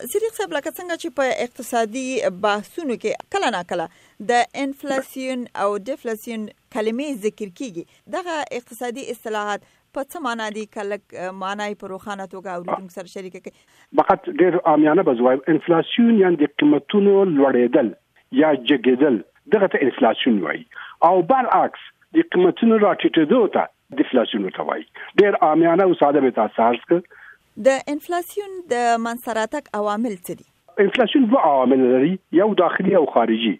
صدیق صاحب لکه څنګه چې په اقتصادي بحثونو کې کله نا کله د انفلاسیون او ډیفلاسیون کلمې ذکر کیږي دغه اقتصادي اصطلاحات په څه معنا دي کله معنی په روخانه توګه اوریدونکو سره شریک کړي فقط ډیر عامیانه بزوایم انفلاسیون یعنی د قیمتونو لوړېدل یا جګېدل دغه ته انفلاسیون وایي او برعکس د قیمتونو راټیټېدو ته دیفلاسیون ورته وایي ډیر عامیانه او ساده به تاسو ارز کړ د انفلاسیون د منځته راتګ عوامل څه دي؟ انفلاسیون دوه عوامل لري، یو داخلي او خارجي.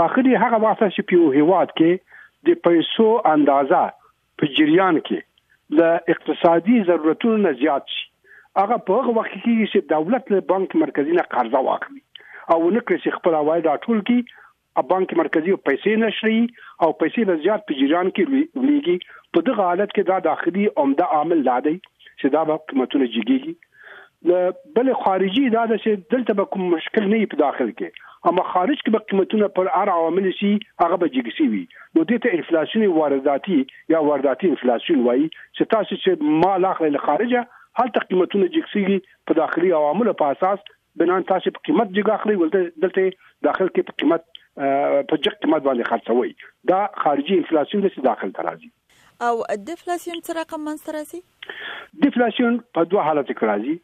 داخلي هغه وخت ده چې په یو هېواد کې د پیسو اندازه په جریان کې له اقتصادي ضرورتونو نه زیات شي. هغه په هغه وخت کې کېږي چې دولت له بانک مرکزي نه قرضه واخلي او ونه کړي چې خپل عواید راټول کړي بانک مرکزي به پیسې نشريي او پیسې به زیات په جریان کې لویږي په دغه حالت کې دا داخلي عمده عامل دا دی چې دا به قیمتونه جګیږي له بل خارجي دا ده چې دلته به کوم مشکل نه په داخل کې اما خارج کې به قیمتونه پر هر عوامل شي هغه به جګ شي وي نو دې ته انفلاسیون وارداتي یا وارداتي انفلاسیون وایي چې تاسو چې مال اخلي له خارجه هلته قیمتونه جګ شي په داخلي عوامل په اساس بنان تاسو په قیمت جګ اخلي ولته دلته داخل کې په قیمت په جګ قیمت باندې خرڅوي دا خارجي انفلاسیون د داخل ترازي او دیفلاسیون څه رقم منځ ترازي دیفلاسیون په دوه حالت کې راځي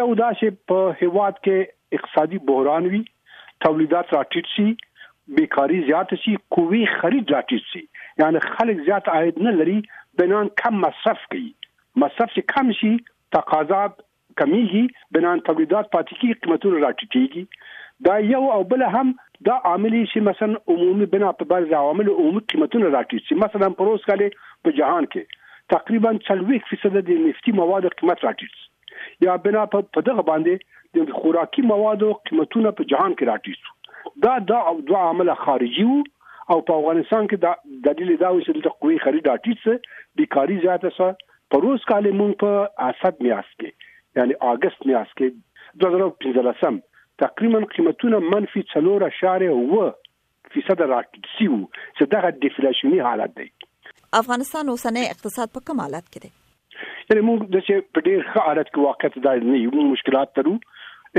یو دا چې په هیواد کې اقتصادي بحران وي تولیدات راټیټ شي بیکاری زیات شي قوي خرید راټیټ شي یعنی خلک زیات عاید نه لري بنان کم مصرف کوي مصرف چې کم شي تقاضا کمیږي د نان تولیدات پاتې کیږي قیمتونه راټیټیږي دا یو او بل هم دا عامل شي مثلا عمومي بنا په بعض عوامل عمومي قیمتونه راټیټ شي مثلا پر اوس کال په جهان کې تقریبا 40% د نفتي موادو قیمت راټیټ یا بنا په دغه باندې د خوراکي موادو قیمتونه په جهان کې راټیټ دا دا او دوه عامل خارجي وو او په افغانستان کې د دلیل دا و چې د قوی خرید راټیټ سه بیکاری زیاته سه پروس کال مونږ په اسد میاشت کې یعنی اگست میاشت کې 2015 تقریبا قیمتونه منفي 4.9 فیصد راټیټ شي چې دغه ډیفلیشنی حالت دی افغانستان اوسنۍ اقتصاد په کوم حالت کې دی یعنی موږ د چې په ډیر ښه حالت کې واقعیت دا نه یو مشکلات لرو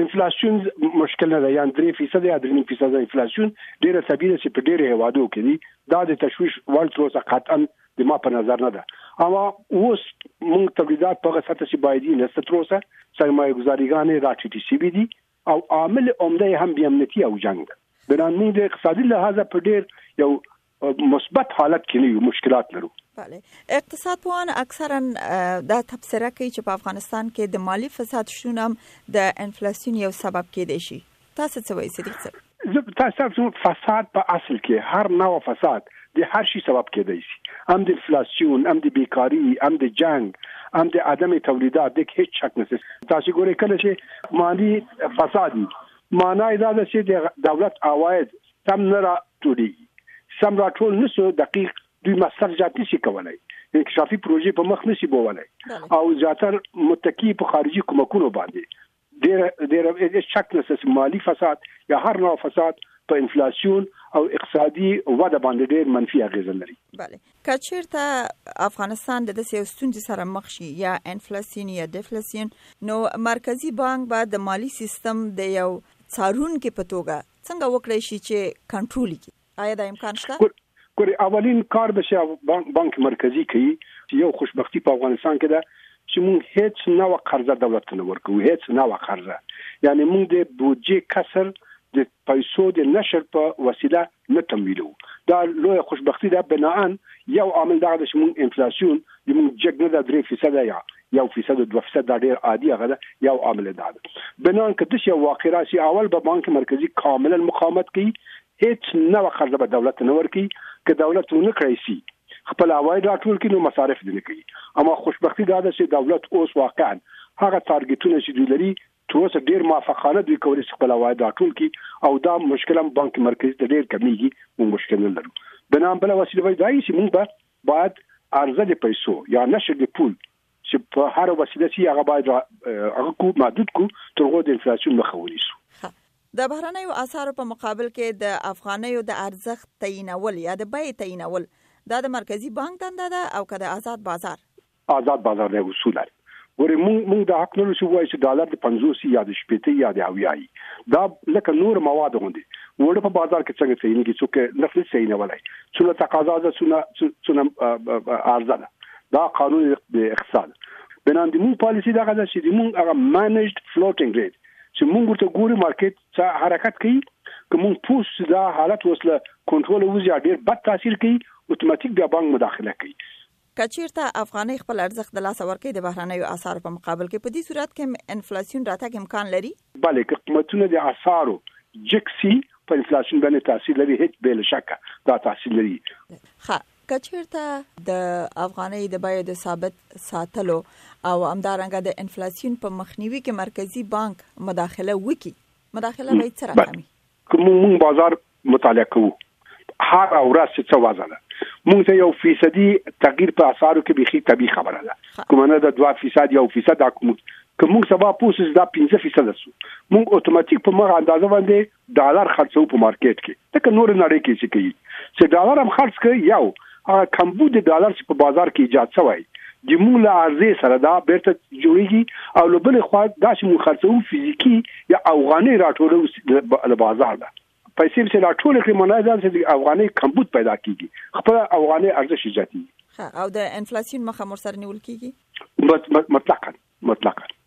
انفلیشن مشکل نه دی یان 3% یا 3% انفلیشن ډیره سبیره چې په ډیره هوادو کې دي دا د تشویش وړ تر اوسه قطعا د ما په نظر نه ده اما اوس موږ تولیدات په غسه تاسو باید نه ستروسه سرمایه گذاریګانې راټیټې شي دي او عامل عمده هم بیا امنیتي او جنگ ده بنان موږ د اقتصادي لحاظه په ډیر یو مثبت حالت کې نه یو مشکلات لرو بله اقتصاد پوهان اکثرا دا تفسیر کوي چې په افغانستان کې د مالی فساد شتون هم د انفلاسیون یو سبب کېدای شي تاسو څه وایي صدیق صاحب زه تاسو ته زموږ فساد په اصل کې هر نوع فساد د هر شي سبب کېدای شي هم د انفلاسیون هم د بیکاری هم د جنگ هم د عدم تولیدات د هیڅ شک نشته تاسو ګورئ کله چې مالی فسادي معنی دا ده چې د دولت عواید سم نه را ټولي سم را ټول نشو دقیق دوی مصرف زیات نشي کولای انکشافي پروژې په مخ نشي بوولای او زیاتره متکی په خارجي کومکونو باندې ډېر ډېر هیڅ شک نشته چې مالي فساد یا هر نوع فساد په انفلاسیون او اقتصادي وده باندې ډېر منفي اغیز لري بله که چیرته افغانستان د داسې یو ستونزې سره مخ شي یا انفلاسیون یا ډیفلاسیون نو مرکزی بانک به د مالی سیستم د یو څارونکي په توګه څنګه وکړای شي چې کنټرول کړي آیا دا امکان شته؟ ګوري اولین کار به چې بانک مرکزی کوي یو خوشبختی په افغانستان کې ده چې موږ هیڅ نه و قرضه دولت ته ورکو هیڅ نه و قرضه یعنی موږ د بودجه کسر د پیسو د نشر په وسیله نه تمویلو دا لوی خوشبختی ده بناء یو عامل دا چې موږ انفلیسیون د موږ جګړه د 3% یا یو فیصد دوه فیصد دا ډیر عادي هغه ده یو عامل ده بنان که د شی واقع راشي اول به بانک مرکزی کاملا مقاومت کوي هیڅ نوع قرضه به دولت ته نه ورکوي که دولت ونه کړای شي خپل عواید راټول کړي نو مصارف دې نه کوي اما خوشبختي دا ده چې دولت اوس واقعا هغه تارګیتونه چې دوی لري تر اوسه ډیر موفقانه دوی کولی شي خپل عواید راټول کړي او دا مشکل هم بانک مرکزي ته ډیر کمیږي موږ مشکل نه لرو د نام بل وسیله وایي دا چې موږ به باید ارزه د پیسو یا نشر د پول چې په هر وسیله چې هغه باید هغه کو محدود کو تر غو د انفلاسیون مخه ونیسو د بهرنیو اسعارو په مقابل کې د افغانیو د ارزښت تعینول یا د بیې تعینول دا د مرکزی بانک دنده ده او که د آزاد بازار آزاد بازار له اصول لري ګورې مونږ مونږ د حق لرو چې وایي چې ډالر د 50 یا د شپېته یا د اویایي دا لکه نور مواد غوندي وړ په بازار کې څنګه تعینږي څوک نفس تعینولای څونه تقاضا ده څونه څونه ارزه ده دا قانون د اقتصاد بنان د مونږ پالیسی دغه ده چې د مونږ هغه مانیجډ فلوټینګ ریټ چې مونږ ورته ګوري مارکیټ څه حرکت کوي که مونږ پوه چې دا حالت اوس له کنټرول وځي ډیر بد تاثیر کوي اتوماتیک بیا بانک مداخله کوي کچیرته افغانۍ خپل ارزښت د لاسه ورکړي د بهرنیو اسعارو په مقابل کې په دې صورت کې انفلاسیون راتګ امکان لري بله که قیمتونه د اسعارو جکسي په انفلاسیون باندې تاثیر لري هیڅ بل شک دا تاثیر لري ښه که چیرته د افغانۍ د بیې د ثابت ساتلو او همدارنګه د انفلاسیون په مخنیوي کې مرکزی بانک مداخله وکړي مداخله به څه رقم وي کوم موږ بازار مطالعه کوو هر ورځ چې څه وضع ده موږ ته یو فیصدي تغییر په اسعارو کې بيخي طبي خبره ده کومه نه ده 2 فیصد یو فیصد دا کوم که موږ سبا پوسس دا 15 فیصد سو موږ اتوماتیک په مغه اندازه باندې ډالر خرڅو په مارکیټ کې تکه نور نړۍ کې چې کوي چې ډالر هم خرڅ کوي یو هغه کمبود د ډالر چې په بازار کې ایجاد شوی د موږ له ارزې سره دا بیرته جوړیږي او له بل خوا دا چې موږ خرڅو فزیکی یا افغاني راټولو له بازار ده پیسې چې راټول کړي مونږ دا چې افغاني کمبود پیدا کیږي خپل افغاني ارزښت زیاتیږي او د انفلاسیون مخه مر سره نیول کیږي مطلقاً مطلقاً